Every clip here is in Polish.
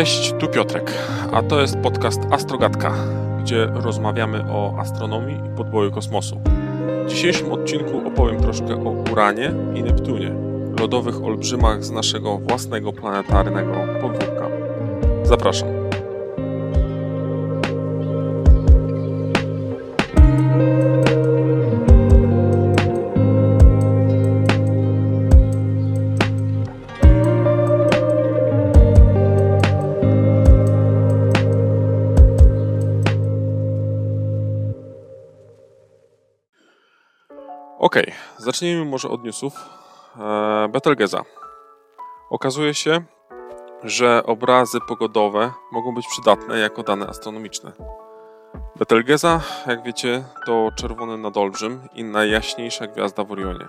Cześć, tu Piotrek, a to jest podcast Astrogatka, gdzie rozmawiamy o astronomii i podboju kosmosu. W dzisiejszym odcinku opowiem troszkę o Uranie i Neptunie, lodowych olbrzymach z naszego własnego planetarnego podwórka. Zapraszam. Zacznijmy może od newsów. E, Betelgeza. Okazuje się, że obrazy pogodowe mogą być przydatne jako dane astronomiczne. Betelgeza, jak wiecie, to czerwony nadolbrzym i najjaśniejsza gwiazda w Orionie.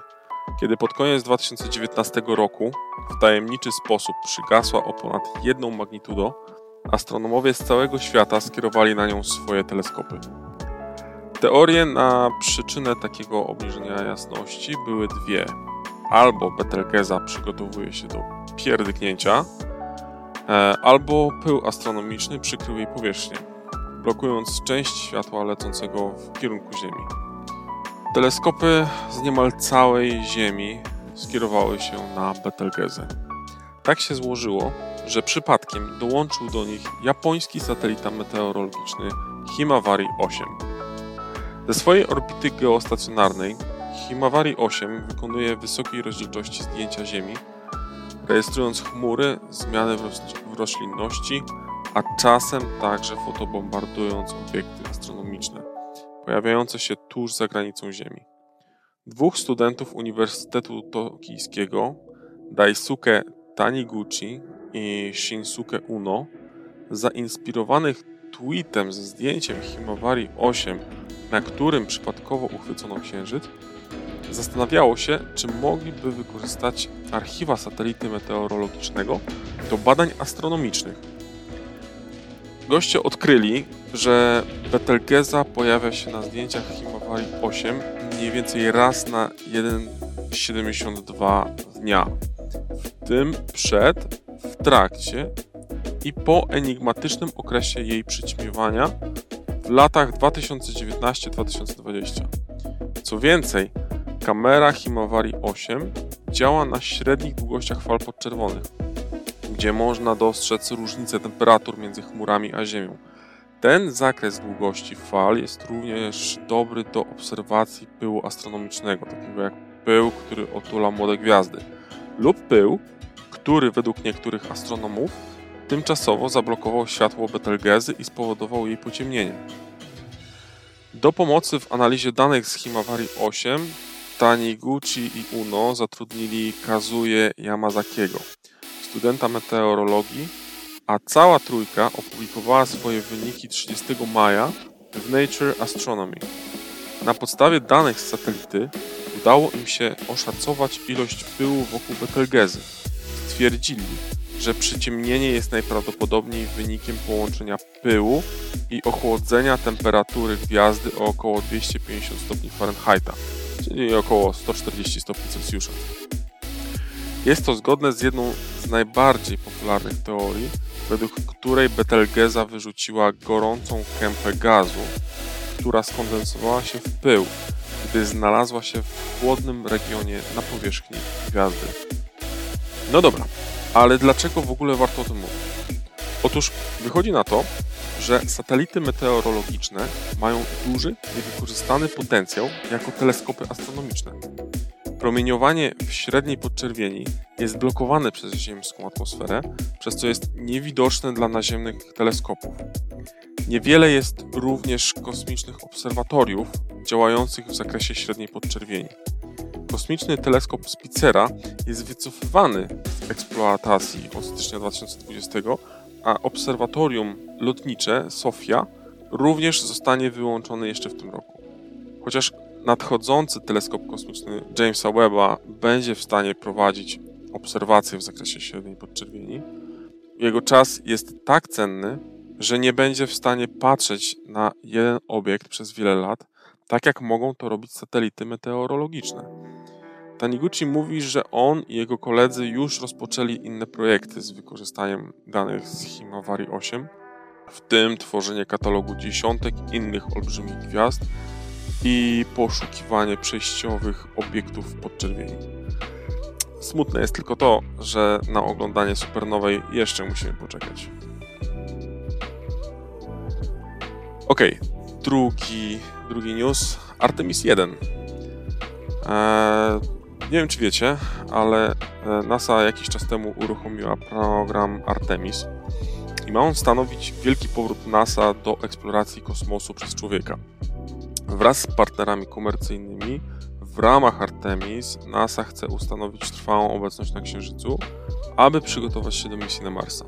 Kiedy pod koniec 2019 roku w tajemniczy sposób przygasła o ponad jedną magnitudo, astronomowie z całego świata skierowali na nią swoje teleskopy. Teorie na przyczynę takiego obniżenia jasności były dwie. Albo Betelgeza przygotowuje się do pierdyknięcia, e, albo pył astronomiczny przykrył jej powierzchnię, blokując część światła lecącego w kierunku Ziemi. Teleskopy z niemal całej Ziemi skierowały się na Betelgezę. Tak się złożyło, że przypadkiem dołączył do nich japoński satelita meteorologiczny Himawari 8. Ze swojej orbity geostacjonarnej Himawari 8 wykonuje wysokiej rozdzielczości zdjęcia Ziemi, rejestrując chmury, zmiany w, roś- w roślinności, a czasem także fotobombardując obiekty astronomiczne pojawiające się tuż za granicą Ziemi. Dwóch studentów Uniwersytetu Tokijskiego, Daisuke Taniguchi i Shinsuke Uno, zainspirowanych tweetem ze zdjęciem Himawari 8 na którym przypadkowo uchwycono księżyc, zastanawiało się, czy mogliby wykorzystać archiwa satelity meteorologicznego do badań astronomicznych. Goście odkryli, że Betelgeza pojawia się na zdjęciach Himawari 8 mniej więcej raz na 1,72 dnia. W tym przed, w trakcie i po enigmatycznym okresie jej przyćmiewania w latach 2019-2020. Co więcej, kamera Himawari 8 działa na średnich długościach fal podczerwonych, gdzie można dostrzec różnicę temperatur między chmurami a Ziemią. Ten zakres długości fal jest również dobry do obserwacji pyłu astronomicznego, takiego jak pył, który otula młode gwiazdy, lub pył, który według niektórych astronomów tymczasowo zablokował światło Betelgezy i spowodował jej pociemnienie. Do pomocy w analizie danych z Himawari 8 Taniguchi i Uno zatrudnili Kazuye Yamazakiego, studenta meteorologii, a cała trójka opublikowała swoje wyniki 30 maja w Nature Astronomy. Na podstawie danych z satelity udało im się oszacować ilość pyłu wokół Betelgezy. Stwierdzili, że przyciemnienie jest najprawdopodobniej wynikiem połączenia pyłu i ochłodzenia temperatury gwiazdy o około 250 stopni Fahrenheita, czyli około 140 stopni Celsjusza. Jest to zgodne z jedną z najbardziej popularnych teorii, według której Betelgeza wyrzuciła gorącą kępę gazu, która skondensowała się w pył, gdy znalazła się w chłodnym regionie na powierzchni gwiazdy. No dobra, ale dlaczego w ogóle warto o tym mówić? Otóż wychodzi na to, że satelity meteorologiczne mają duży, niewykorzystany potencjał jako teleskopy astronomiczne. Promieniowanie w średniej podczerwieni jest blokowane przez ziemską atmosferę, przez co jest niewidoczne dla naziemnych teleskopów. Niewiele jest również kosmicznych obserwatoriów działających w zakresie średniej podczerwieni. Kosmiczny teleskop Spitzera jest wycofywany z eksploatacji od stycznia 2020, a obserwatorium lotnicze Sofia również zostanie wyłączone jeszcze w tym roku. Chociaż nadchodzący teleskop kosmiczny Jamesa Webba będzie w stanie prowadzić obserwacje w zakresie średniej podczerwieni, jego czas jest tak cenny, że nie będzie w stanie patrzeć na jeden obiekt przez wiele lat, tak jak mogą to robić satelity meteorologiczne. Taniguchi mówi, że on i jego koledzy już rozpoczęli inne projekty z wykorzystaniem danych z Himawari 8, w tym tworzenie katalogu dziesiątek innych olbrzymich gwiazd i poszukiwanie przejściowych obiektów podczerwieni. Smutne jest tylko to, że na oglądanie supernowej jeszcze musimy poczekać. Ok, drugi, drugi news. Artemis 1. Eee, nie wiem, czy wiecie, ale e, NASA jakiś czas temu uruchomiła program Artemis i ma on stanowić wielki powrót NASA do eksploracji kosmosu przez człowieka. Wraz z partnerami komercyjnymi w ramach Artemis NASA chce ustanowić trwałą obecność na Księżycu, aby przygotować się do misji na Marsa.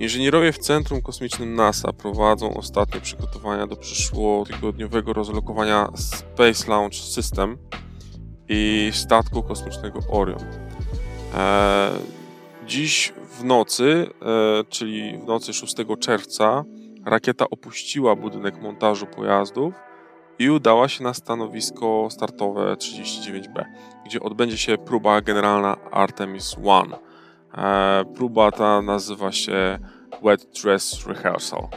Inżynierowie w Centrum Kosmicznym NASA prowadzą ostatnie przygotowania do przyszłotygodniowego rozlokowania Space Launch System i statku kosmicznego Orion. E, dziś w nocy, e, czyli w nocy 6 czerwca, rakieta opuściła budynek montażu pojazdów i udała się na stanowisko startowe 39B, gdzie odbędzie się próba generalna Artemis 1. E, próba ta nazywa się Wet Dress Rehearsal.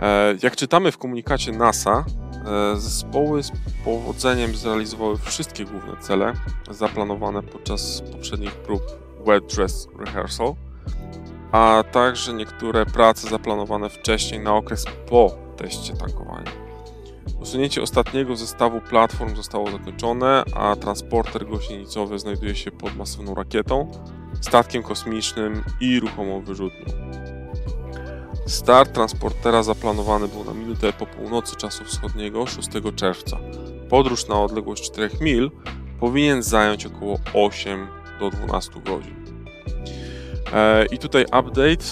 E, jak czytamy w komunikacie NASA, e, zespoły z powodzeniem zrealizowały wszystkie główne cele zaplanowane podczas poprzednich prób Wet Dress Rehearsal, a także niektóre prace zaplanowane wcześniej na okres po teście tankowania. Usunięcie ostatniego zestawu platform zostało zakończone, a transporter gąsienicowy znajduje się pod masywną rakietą, statkiem kosmicznym i ruchomą wyrzutnią. Start transportera zaplanowany był na minutę po północy czasu wschodniego 6 czerwca. Podróż na odległość 4 mil powinien zająć około 8 do 12 godzin. E, I tutaj update,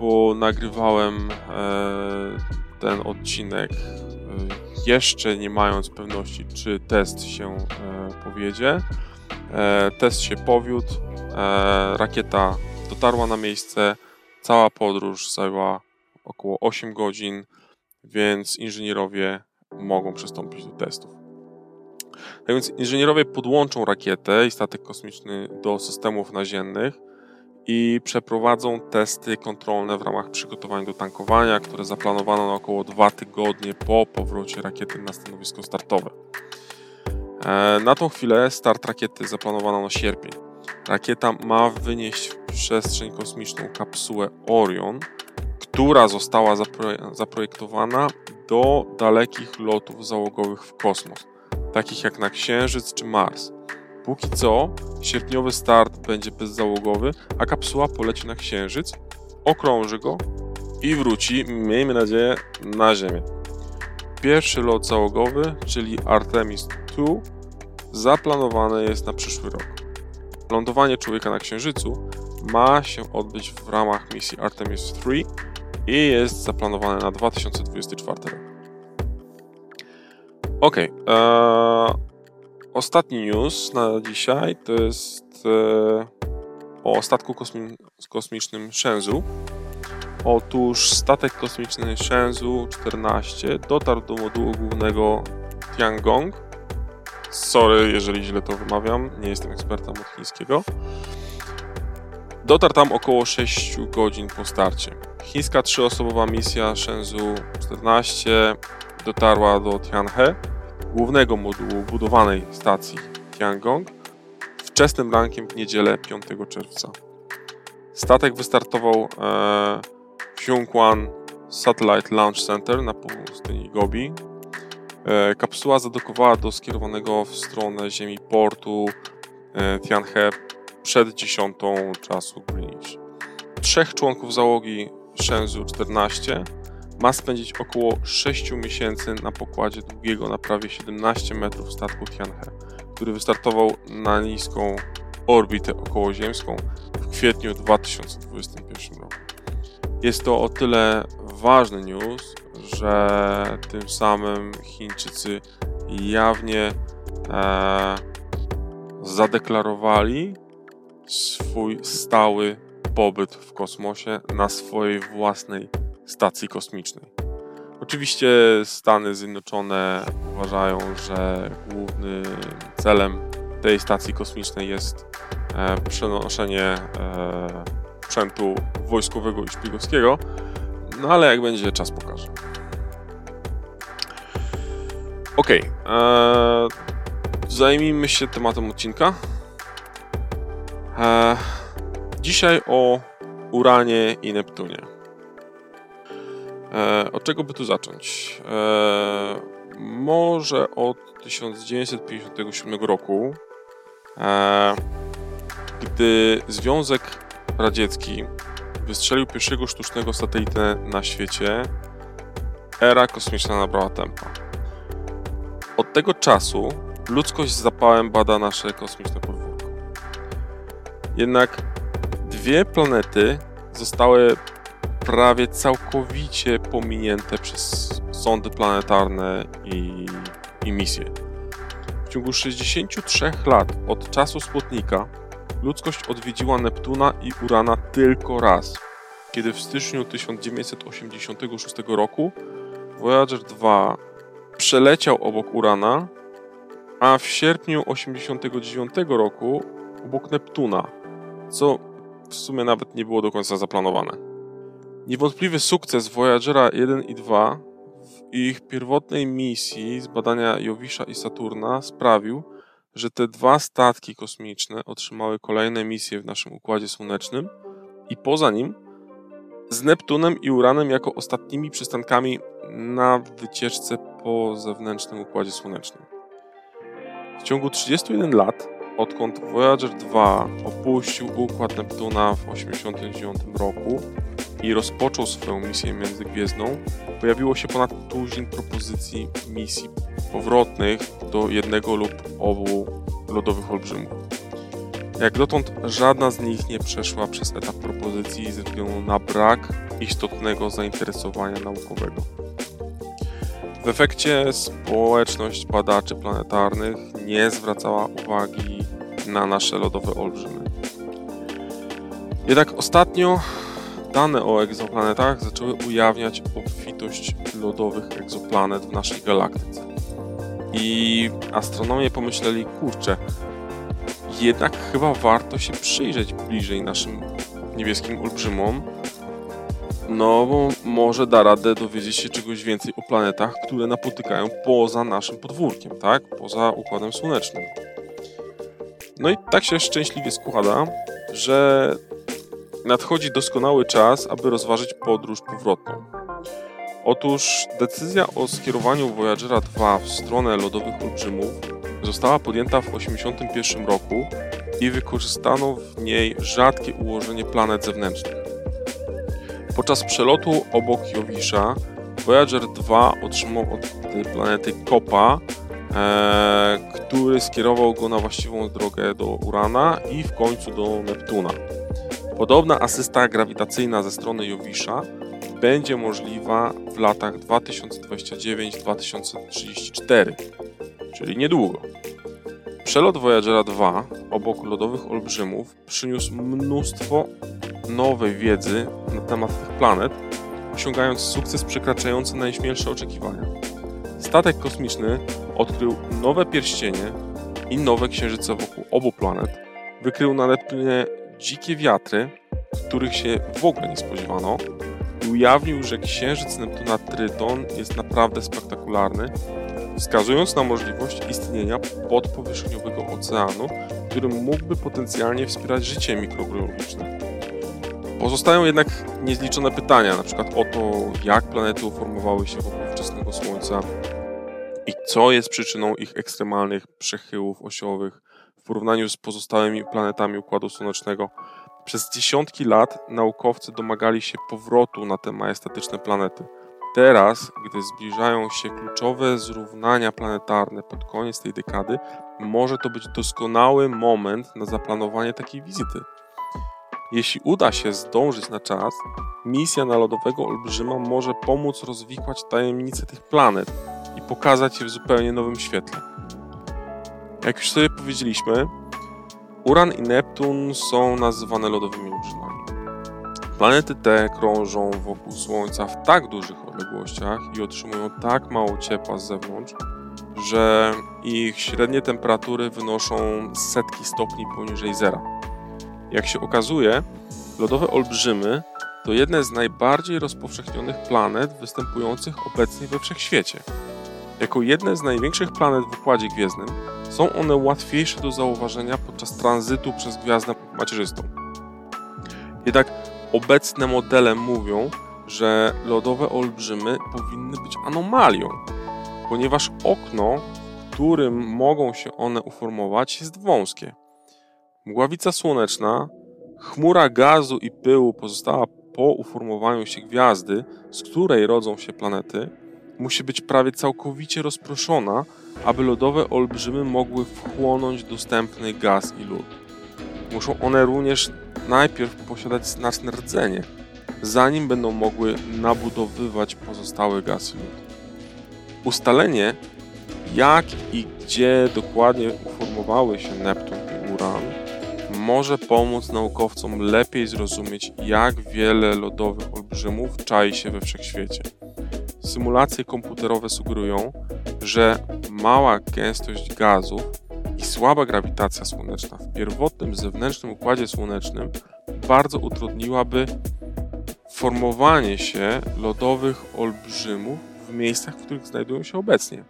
bo nagrywałem e, ten odcinek e, jeszcze nie mając pewności, czy test się e, powiedzie. E, test się powiódł, e, rakieta dotarła na miejsce, cała podróż zajęła około 8 godzin, więc inżynierowie mogą przystąpić do testów. Tak więc inżynierowie podłączą rakietę i statek kosmiczny do systemów naziemnych i przeprowadzą testy kontrolne w ramach przygotowań do tankowania, które zaplanowano na około dwa tygodnie po powrocie rakiety na stanowisko startowe. E, na tą chwilę start rakiety zaplanowano na sierpień. Rakieta ma wynieść w przestrzeń kosmiczną kapsułę Orion, która została zaprojektowana do dalekich lotów załogowych w kosmos, takich jak na Księżyc czy Mars. Póki co sierpniowy start będzie bezzałogowy, a kapsuła poleci na Księżyc, okrąży go i wróci, miejmy nadzieję, na Ziemię. Pierwszy lot załogowy, czyli Artemis II, zaplanowane jest na przyszły rok. Lądowanie człowieka na Księżycu ma się odbyć w ramach misji Artemis III i jest zaplanowane na 2024 rok. Ok, ee, ostatni news na dzisiaj to jest e, o statku kosmi kosmicznym Shenzhou. Otóż statek kosmiczny Shenzhou 14 dotarł do modułu głównego Tiangong. Sorry, jeżeli źle to wymawiam, nie jestem ekspertem od chińskiego. Dotarł tam około 6 godzin po starcie. Chińska trzyosobowa misja Shenzhou 14 dotarła do Tianhe głównego modułu budowanej stacji Tiangong wczesnym rankiem w niedzielę 5 czerwca. Statek wystartował e, w Yongquan Satellite Launch Center na pustyni Gobi. E, kapsuła zadokowała do skierowanego w stronę Ziemi portu e, Tianhe przed 10 czasu Greenwich. Trzech członków załogi Shenzhou 14 ma spędzić około 6 miesięcy na pokładzie długiego na prawie 17 metrów statku Tianhe, który wystartował na niską orbitę okołoziemską w kwietniu 2021 roku. Jest to o tyle ważny news, że tym samym Chińczycy jawnie e, zadeklarowali swój stały pobyt w kosmosie na swojej własnej stacji kosmicznej. Oczywiście Stany Zjednoczone uważają, że głównym celem tej stacji kosmicznej jest e, przenoszenie e, sprzętu wojskowego i szpiegowskiego, no ale jak będzie, czas pokaże. Okej, okay, zajmijmy się tematem odcinka. E, dzisiaj o Uranie i Neptunie. E, od czego by tu zacząć? E, może od 1957 roku, e, gdy Związek Radziecki wystrzelił pierwszego sztucznego satelitę na świecie, era kosmiczna nabrała tempa. Od tego czasu ludzkość z zapałem bada nasze kosmiczne podwórko. Jednak dwie planety zostały prawie całkowicie pominięte przez sondy planetarne i, i misje. W ciągu 63 lat od czasu Sputnika ludzkość odwiedziła Neptuna i Urana tylko raz, kiedy w styczniu 1986 roku Voyager 2 przeleciał obok Urana, a w sierpniu 1989 roku obok Neptuna, co w sumie nawet nie było do końca zaplanowane. Niewątpliwy sukces Voyagera 1 i 2 w ich pierwotnej misji zbadania Jowisza i Saturna sprawił, że te dwa statki kosmiczne otrzymały kolejne misje w naszym Układzie Słonecznym i poza nim z Neptunem i Uranem jako ostatnimi przystankami na wycieczce po zewnętrznym Układzie Słonecznym. W ciągu 31 lat, odkąd Voyager 2 opuścił Układ Neptuna w 1989 roku, i rozpoczął swoją misję międzygwiezdną, pojawiło się ponad tuzin propozycji misji powrotnych do jednego lub obu lodowych olbrzymów. Jak dotąd żadna z nich nie przeszła przez etap propozycji ze względu na brak istotnego zainteresowania naukowego. W efekcie społeczność badaczy planetarnych nie zwracała uwagi na nasze lodowe olbrzymy. Jednak ostatnio Dane o egzoplanetach zaczęły ujawniać obfitość lodowych egzoplanet w naszej galaktyce. I astronomie pomyśleli, kurczę, jednak chyba warto się przyjrzeć bliżej naszym niebieskim olbrzymom, no może da radę dowiedzieć się czegoś więcej o planetach, które napotykają poza naszym podwórkiem, tak? Poza Układem Słonecznym. No i tak się szczęśliwie składa, że nadchodzi doskonały czas, aby rozważyć podróż powrotną. Otóż decyzja o skierowaniu Voyagera 2 w stronę lodowych olbrzymów została podjęta w 1981 roku i wykorzystano w niej rzadkie ułożenie planet zewnętrznych. Podczas przelotu obok Jowisza Voyager 2 otrzymał od tej planety Kopa, e, który skierował go na właściwą drogę do Urana i w końcu do Neptuna. Podobna asysta grawitacyjna ze strony Jowisza będzie możliwa w latach 2029-2034, czyli niedługo. Przelot Voyagera 2 obok lodowych olbrzymów przyniósł mnóstwo nowej wiedzy na temat tych planet, osiągając sukces przekraczający najśmielsze oczekiwania. Statek kosmiczny odkrył nowe pierścienie i nowe księżyce wokół obu planet, wykrył na Neptunie dzikie wiatry, których się w ogóle nie spodziewano i ujawnił, że księżyc Neptuna Tryton jest naprawdę spektakularny, wskazując na możliwość istnienia podpowierzchniowego oceanu, który mógłby potencjalnie wspierać życie mikrobiologiczne. Pozostają jednak niezliczone pytania, przykład o to, jak planety uformowały się wokół wczesnego Słońca i co jest przyczyną ich ekstremalnych przechyłów osiowych w porównaniu z pozostałymi planetami Układu Słonecznego. Przez dziesiątki lat naukowcy domagali się powrotu na te majestatyczne planety. Teraz, gdy zbliżają się kluczowe zrównania planetarne pod koniec tej dekady, może to być doskonały moment na zaplanowanie takiej wizyty. Jeśli uda się zdążyć na czas, misja na lodowego olbrzyma może pomóc rozwikłać tajemnice tych planet i pokazać je w zupełnie nowym świetle. Jak już sobie powiedzieliśmy, Uran i Neptun są nazywane lodowymi olbrzymami. Planety te krążą wokół Słońca w tak dużych odległościach i otrzymują tak mało ciepła z zewnątrz, że ich średnie temperatury wynoszą setki stopni poniżej zera. Jak się okazuje, lodowe olbrzymy to jedne z najbardziej rozpowszechnionych planet występujących obecnie we wszechświecie. Jako jedne z największych planet w Układzie Gwiezdnym są one łatwiejsze do zauważenia podczas tranzytu przez gwiazdę macierzystą. Jednak obecne modele mówią, że lodowe olbrzymy powinny być anomalią, ponieważ okno, w którym mogą się one uformować, jest wąskie. Mgławica słoneczna, chmura gazu i pyłu pozostała po uformowaniu się gwiazdy, z której rodzą się planety, musi być prawie całkowicie rozproszona, aby lodowe olbrzymy mogły wchłonąć dostępny gaz i lód. Muszą one również najpierw posiadać znaczne rdzenie, zanim będą mogły nabudowywać pozostały gaz lód. Ustalenie, jak i gdzie dokładnie uformowały się Neptun i Uran, może pomóc naukowcom lepiej zrozumieć, jak wiele lodowych olbrzymów czai się we wszechświecie. Symulacje komputerowe sugerują, że mała gęstość gazów i słaba grawitacja słoneczna w pierwotnym zewnętrznym układzie słonecznym bardzo utrudniłaby formowanie się lodowych olbrzymów w miejscach, w których znajdują się obecnie.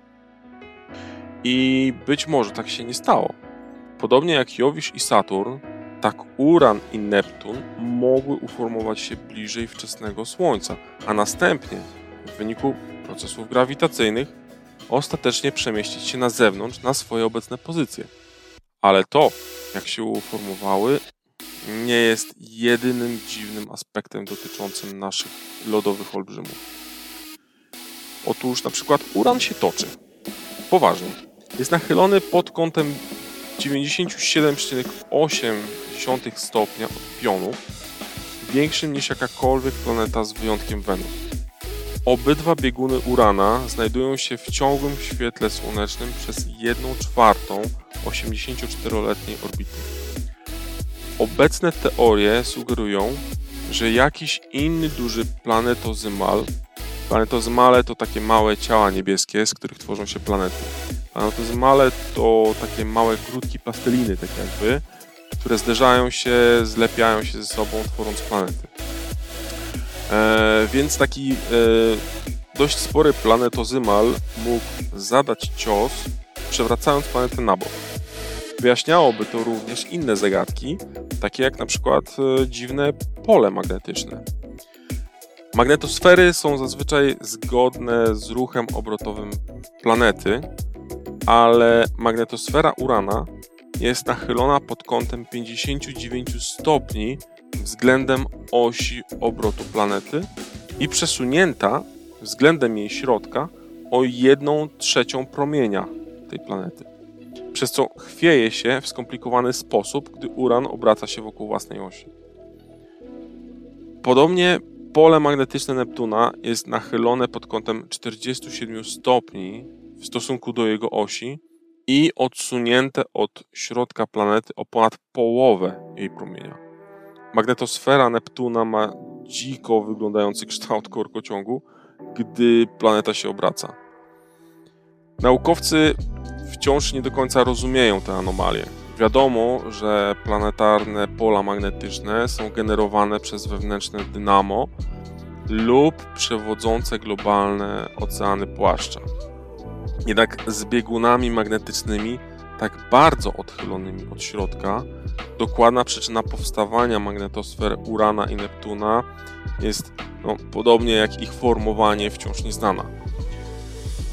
I być może tak się nie stało. Podobnie jak Jowisz i Saturn, tak Uran i Neptun mogły uformować się bliżej wczesnego Słońca, a następnie w wyniku procesów grawitacyjnych ostatecznie przemieścić się na zewnątrz na swoje obecne pozycje. Ale to, jak się uformowały, nie jest jedynym dziwnym aspektem dotyczącym naszych lodowych olbrzymów. Otóż na przykład uran się toczy. Poważnie. Jest nachylony pod kątem 97,8 stopnia od pionu, większym niż jakakolwiek planeta z wyjątkiem Wenus. Obydwa bieguny Urana znajdują się w ciągłym świetle słonecznym przez 1 czwartą 84-letniej orbity. Obecne teorie sugerują, że jakiś inny duży planetozymal Planetozymale to takie małe ciała niebieskie, z których tworzą się planety. Planetozymale to takie małe grudki plasteliny, tak jakby, które zderzają się, zlepiają się ze sobą, tworząc planety. E, więc taki e, dość spory planetozymal mógł zadać cios, przewracając planetę na bok. Wyjaśniałoby to również inne zagadki, takie jak na przykład e, dziwne pole magnetyczne. Magnetosfery są zazwyczaj zgodne z ruchem obrotowym planety, ale magnetosfera Urana jest nachylona pod kątem 59 stopni względem osi obrotu planety i przesunięta względem jej środka o 1 trzecią promienia tej planety, przez co chwieje się w skomplikowany sposób, gdy Uran obraca się wokół własnej osi. Podobnie pole magnetyczne Neptuna jest nachylone pod kątem 47 stopni w stosunku do jego osi i odsunięte od środka planety o ponad połowę jej promienia. Magnetosfera Neptuna ma dziko wyglądający kształt korkociągu, gdy planeta się obraca. Naukowcy wciąż nie do końca rozumieją te anomalie. Wiadomo, że planetarne pola magnetyczne są generowane przez wewnętrzne dynamo lub przewodzące globalne oceany płaszcza. Jednak z biegunami magnetycznymi tak bardzo odchylonymi od środka, dokładna przyczyna powstawania magnetosfer Urana i Neptuna jest, no, podobnie jak ich formowanie, wciąż nieznana.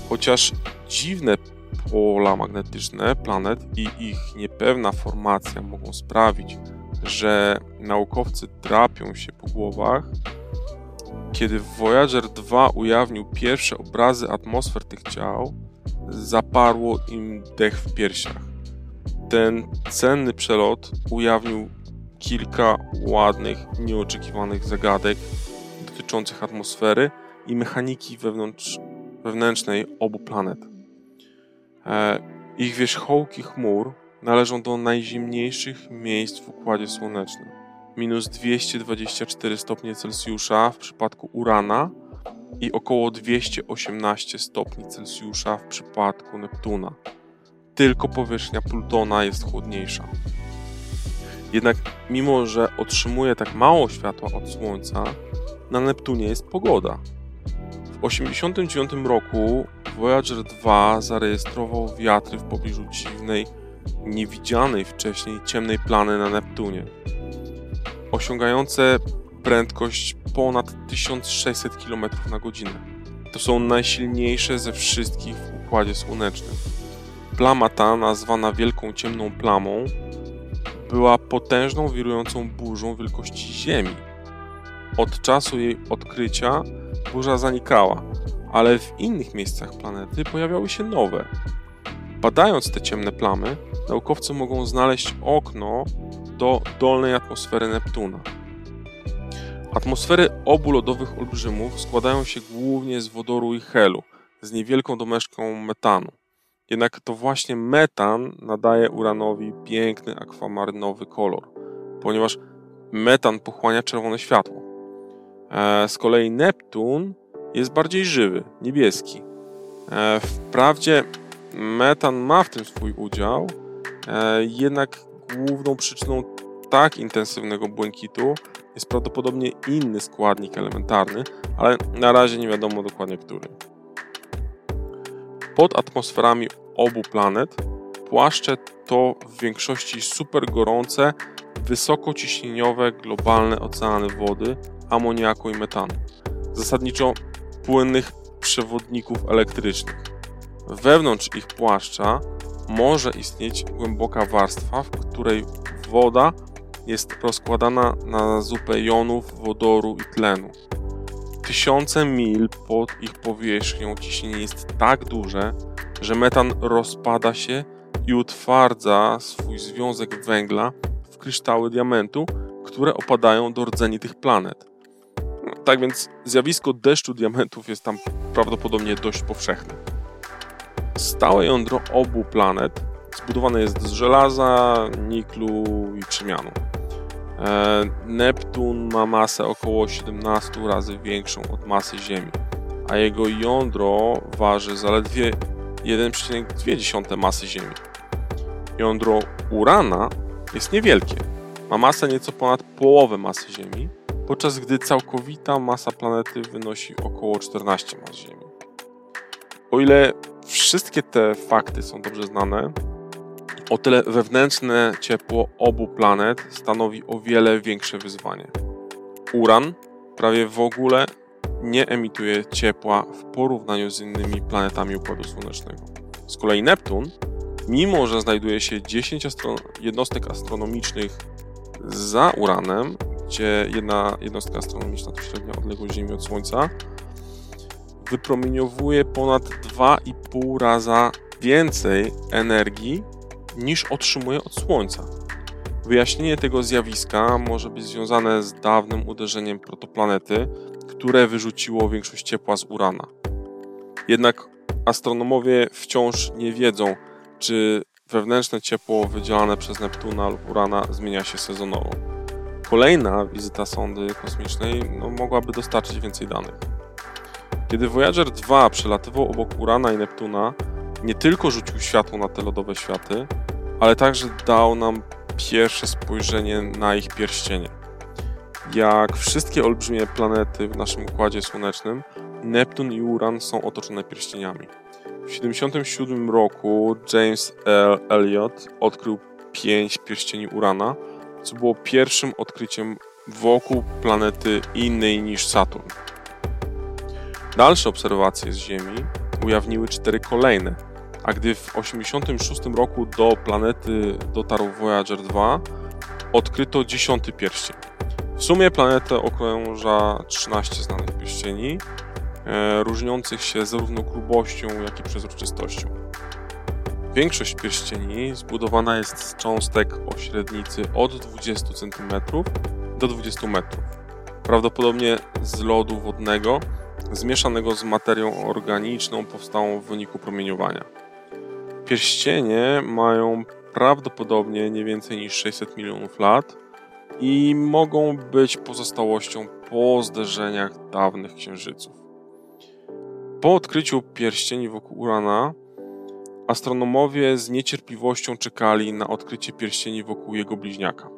Chociaż dziwne pola magnetyczne planet i ich niepewna formacja mogą sprawić, że naukowcy drapią się po głowach, kiedy Voyager 2 ujawnił pierwsze obrazy atmosfer tych ciał, zaparło im dech w piersiach. Ten cenny przelot ujawnił kilka ładnych, nieoczekiwanych zagadek dotyczących atmosfery i mechaniki wewnątrz, wewnętrznej obu planet. E, ich wierzchołki chmur należą do najzimniejszych miejsc w Układzie Słonecznym. minus 224 stopnie Celsjusza w przypadku Urana i około 218 stopni Celsjusza w przypadku Neptuna. Tylko powierzchnia Plutona jest chłodniejsza. Jednak mimo, że otrzymuje tak mało światła od Słońca, na Neptunie jest pogoda. W 1989 roku Voyager 2 zarejestrował wiatry w pobliżu dziwnej, niewidzianej wcześniej ciemnej plany na Neptunie, osiągające prędkość ponad 1600 km na godzinę. To są najsilniejsze ze wszystkich w Układzie Słonecznym. Plama ta, nazwana Wielką Ciemną Plamą, była potężną, wirującą burzą wielkości Ziemi. Od czasu jej odkrycia burza zanikała, ale w innych miejscach planety pojawiały się nowe. Badając te ciemne plamy, naukowcy mogą znaleźć okno do dolnej atmosfery Neptuna. Atmosfery obu lodowych olbrzymów składają się głównie z wodoru i helu, z niewielką domeszką metanu. Jednak to właśnie metan nadaje uranowi piękny akwamarynowy kolor, ponieważ metan pochłania czerwone światło. E, z kolei Neptun jest bardziej żywy, niebieski. E, wprawdzie metan ma w tym swój udział, e, jednak główną przyczyną tak intensywnego błękitu jest prawdopodobnie inny składnik elementarny, ale na razie nie wiadomo dokładnie który. Pod atmosferami obu planet płaszcze to w większości super gorące, wysokociśnieniowe globalne oceany wody, amoniaku i metanu. Zasadniczo płynnych przewodników elektrycznych. Wewnątrz ich płaszcza może istnieć głęboka warstwa, w której woda jest rozkładana na zupę jonów, wodoru i tlenu. Tysiące mil pod ich powierzchnią ciśnienie jest tak duże, że metan rozpada się i utwardza swój związek węgla w kryształy diamentu, które opadają do rdzeni tych planet. Tak więc zjawisko deszczu diamentów jest tam prawdopodobnie dość powszechne. Stałe jądro obu planet zbudowane jest z żelaza, niklu i trzymianu. E, Neptun ma masę około 17 razy większą od masy Ziemi, a jego jądro waży zaledwie 1,2 masy Ziemi. Jądro Urana jest niewielkie. Ma masę nieco ponad połowę masy Ziemi, podczas gdy całkowita masa planety wynosi około 14 mas Ziemi. O ile wszystkie te fakty są dobrze znane, o tyle wewnętrzne ciepło obu planet stanowi o wiele większe wyzwanie. Uran prawie w ogóle nie emituje ciepła w porównaniu z innymi planetami Układu Słonecznego. Z kolei Neptun, mimo że znajduje się 10 astro jednostek astronomicznych za Uranem, gdzie jedna jednostka astronomiczna to średnia odległość Ziemi od Słońca, wypromieniowuje ponad 2,5 raza więcej energii niż otrzymuje od Słońca. Wyjaśnienie tego zjawiska może być związane z dawnym uderzeniem protoplanety, które wyrzuciło większość ciepła z Urana. Jednak astronomowie wciąż nie wiedzą, czy wewnętrzne ciepło wydzielane przez Neptuna lub Urana zmienia się sezonowo. Kolejna wizyta sondy kosmicznej no, mogłaby dostarczyć więcej danych. Kiedy Voyager 2 przelatywał obok Urana i Neptuna, nie tylko rzucił światło na te lodowe światy, ale także dał nam pierwsze spojrzenie na ich pierścienie. Jak wszystkie olbrzymie planety w naszym układzie słonecznym, Neptun i Uran są otoczone pierścieniami. W 1977 roku James L. Elliot odkrył pięć pierścieni Urana, co było pierwszym odkryciem wokół planety innej niż Saturn. Dalsze obserwacje z Ziemi ujawniły cztery kolejne, a gdy w 1986 roku do planety dotarł Voyager 2, odkryto dziesiąty pierścień. W sumie planetę okrąża 13 znanych pierścieni, e, różniących się zarówno grubością, jak i przezroczystością. Większość pierścieni zbudowana jest z cząstek o średnicy od 20 cm do 20 metrów. Prawdopodobnie z lodu wodnego zmieszanego z materią organiczną powstałą w wyniku promieniowania. Pierścienie mają prawdopodobnie nie więcej niż 600 milionów lat, i mogą być pozostałością po zderzeniach dawnych księżyców. Po odkryciu pierścieni wokół Urana, astronomowie z niecierpliwością czekali na odkrycie pierścieni wokół jego bliźniaka.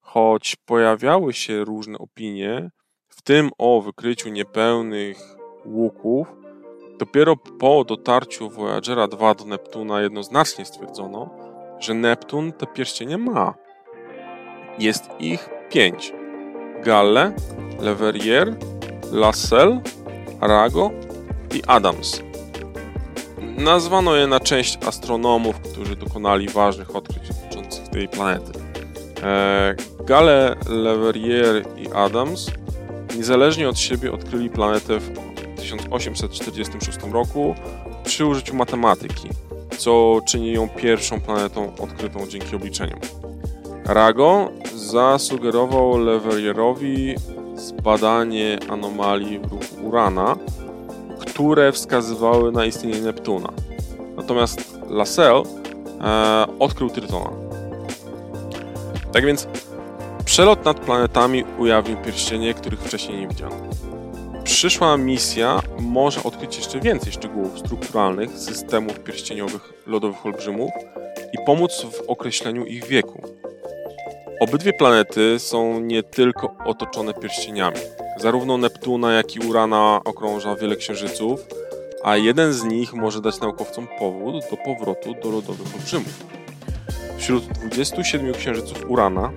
Choć pojawiały się różne opinie, w tym o wykryciu niepełnych łuków, dopiero po dotarciu Voyagera 2 do Neptuna jednoznacznie stwierdzono, że Neptun te pierścienie ma. Jest ich pięć. Galle, Leverrier, Lassell, Arago i Adams. Nazwano je na część astronomów, którzy dokonali ważnych odkryć dotyczących tej planety. E, Gale, Leverrier i Adams niezależnie od siebie odkryli planetę w 1846 roku przy użyciu matematyki, co czyni ją pierwszą planetą odkrytą dzięki obliczeniom. Rago zasugerował Leverrierowi zbadanie anomalii w ruchu Urana, które wskazywały na istnienie Neptuna. Natomiast Lassell e, odkrył Trytona. Tak więc przelot nad planetami ujawnił pierścienie, których wcześniej nie widziano. Przyszła misja może odkryć jeszcze więcej szczegółów strukturalnych systemów pierścieniowych lodowych olbrzymów i pomóc w określeniu ich wieku. Obydwie planety są nie tylko otoczone pierścieniami. Zarówno Neptuna, jak i Urana okrąża wiele księżyców, a jeden z nich może dać naukowcom powód do powrotu do lodowych olbrzymów. Wśród 27 księżyców Urana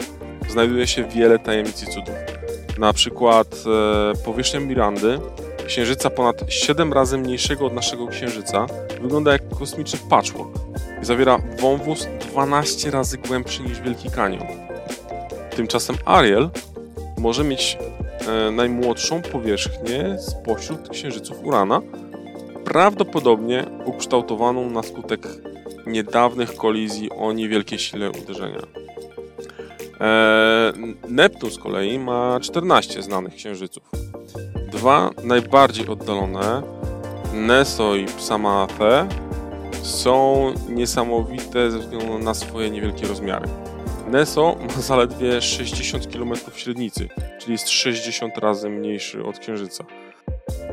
znajduje się wiele tajemnic i cudów. Na przykład e, powierzchnia Mirandy, księżyca ponad 7 razy mniejszego od naszego księżyca, wygląda jak kosmiczny patchwork. Zawiera wąwóz 12 razy głębszy niż Wielki Kanion. Tymczasem Ariel może mieć e, najmłodszą powierzchnię spośród księżyców Urana, prawdopodobnie ukształtowaną na skutek niedawnych kolizji o niewielkiej sile uderzenia. E, Neptun z kolei ma 14 znanych księżyców. Dwa najbardziej oddalone, Neso i Psamafe, są niesamowite ze względu na swoje niewielkie rozmiary. Neso ma zaledwie 60 km średnicy, czyli jest 60 razy mniejszy od Księżyca.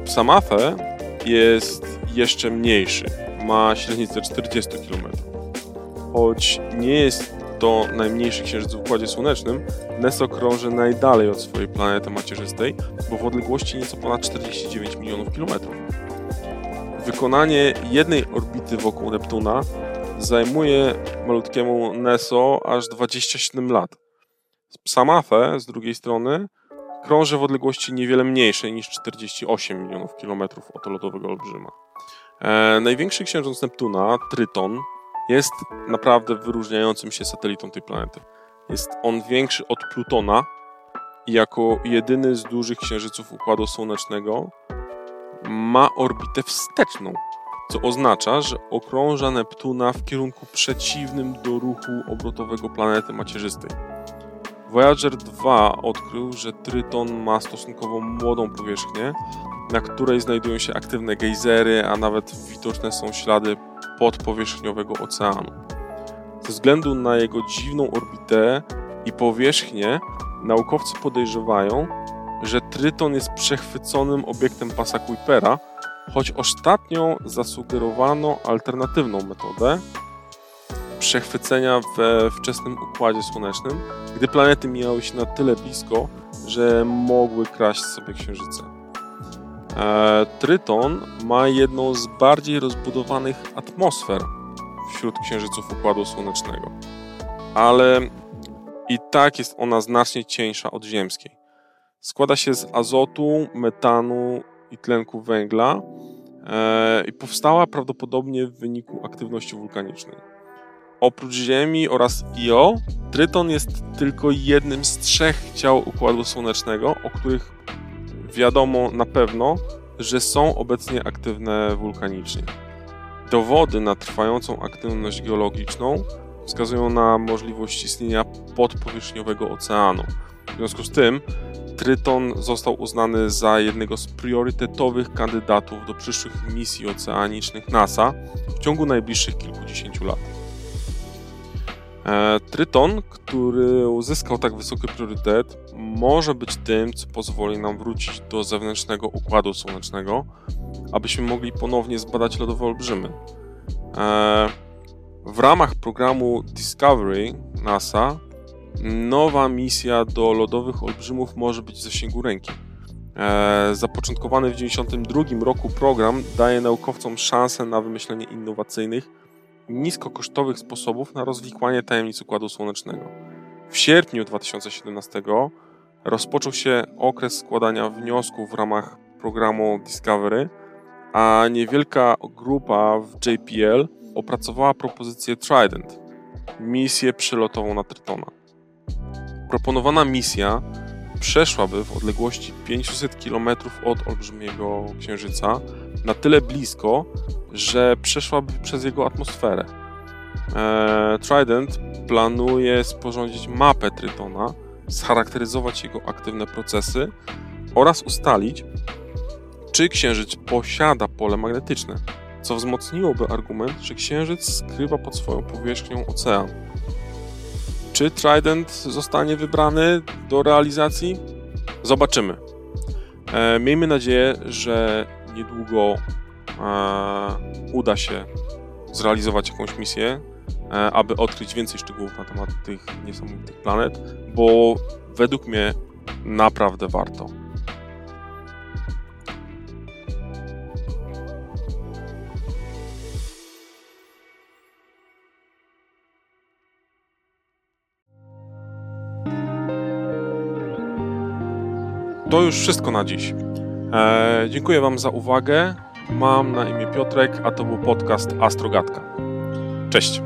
Psamafe jest jeszcze mniejszy, ma średnicę 40 km. Choć nie jest to najmniejszy księżyc w Układzie Słonecznym, Neso krąży najdalej od swojej planety macierzystej, bo w odległości nieco ponad 49 milionów kilometrów. Wykonanie jednej orbity wokół Neptuna zajmuje malutkiemu Neso aż 27 lat. Psamafe z drugiej strony krąży w odległości niewiele mniejszej niż 48 milionów kilometrów od lotowego olbrzyma. E, największy księżyc Neptuna, Tryton, jest naprawdę wyróżniającym się satelitą tej planety. Jest on większy od Plutona i jako jedyny z dużych księżyców Układu Słonecznego ma orbitę wsteczną, co oznacza, że okrąża Neptuna w kierunku przeciwnym do ruchu obrotowego planety macierzystej. Voyager 2 odkrył, że Tryton ma stosunkowo młodą powierzchnię, na której znajdują się aktywne gejzery, a nawet widoczne są ślady podpowierzchniowego oceanu. Ze względu na jego dziwną orbitę i powierzchnię, naukowcy podejrzewają, że Tryton jest przechwyconym obiektem pasa Kuipera, choć ostatnio zasugerowano alternatywną metodę przechwycenia we wczesnym układzie słonecznym, gdy planety mijały się na tyle blisko, że mogły kraść sobie księżyce. E, Tryton ma jedną z bardziej rozbudowanych atmosfer wśród księżyców Układu Słonecznego, ale i tak jest ona znacznie cieńsza od ziemskiej. Składa się z azotu, metanu i tlenku węgla e, i powstała prawdopodobnie w wyniku aktywności wulkanicznej. Oprócz Ziemi oraz Io, Tryton jest tylko jednym z trzech ciał Układu Słonecznego, o których wiadomo na pewno, że są obecnie aktywne wulkanicznie. Dowody na trwającą aktywność geologiczną wskazują na możliwość istnienia podpowierzchniowego oceanu. W związku z tym Tryton został uznany za jednego z priorytetowych kandydatów do przyszłych misji oceanicznych NASA w ciągu najbliższych kilkudziesięciu lat. E, Tryton, który uzyskał tak wysoki priorytet, może być tym, co pozwoli nam wrócić do zewnętrznego układu słonecznego, abyśmy mogli ponownie zbadać lodowe olbrzymy. E, w ramach programu Discovery NASA nowa misja do lodowych olbrzymów może być w zasięgu ręki. E, zapoczątkowany w 1992 roku program daje naukowcom szansę na wymyślenie innowacyjnych, niskokosztowych sposobów na rozwikłanie tajemnic Układu Słonecznego. W sierpniu 2017 rozpoczął się okres składania wniosków w ramach programu Discovery, a niewielka grupa w JPL opracowała propozycję Trident, misję przylotową na Trytona. Proponowana misja przeszłaby w odległości 500 km od olbrzymiego księżyca na tyle blisko, że przeszłaby przez jego atmosferę. Eee, Trident planuje sporządzić mapę Trytona, scharakteryzować jego aktywne procesy oraz ustalić, czy księżyc posiada pole magnetyczne, co wzmocniłoby argument, że księżyc skrywa pod swoją powierzchnią ocean. Czy Trident zostanie wybrany do realizacji? Zobaczymy. E, miejmy nadzieję, że niedługo e, uda się zrealizować jakąś misję, e, aby odkryć więcej szczegółów na temat tych niesamowitych planet, bo według mnie naprawdę warto. To już wszystko na dziś. E, dziękuję Wam za uwagę. Mam na imię Piotrek, a to był podcast Astrogatka. Cześć.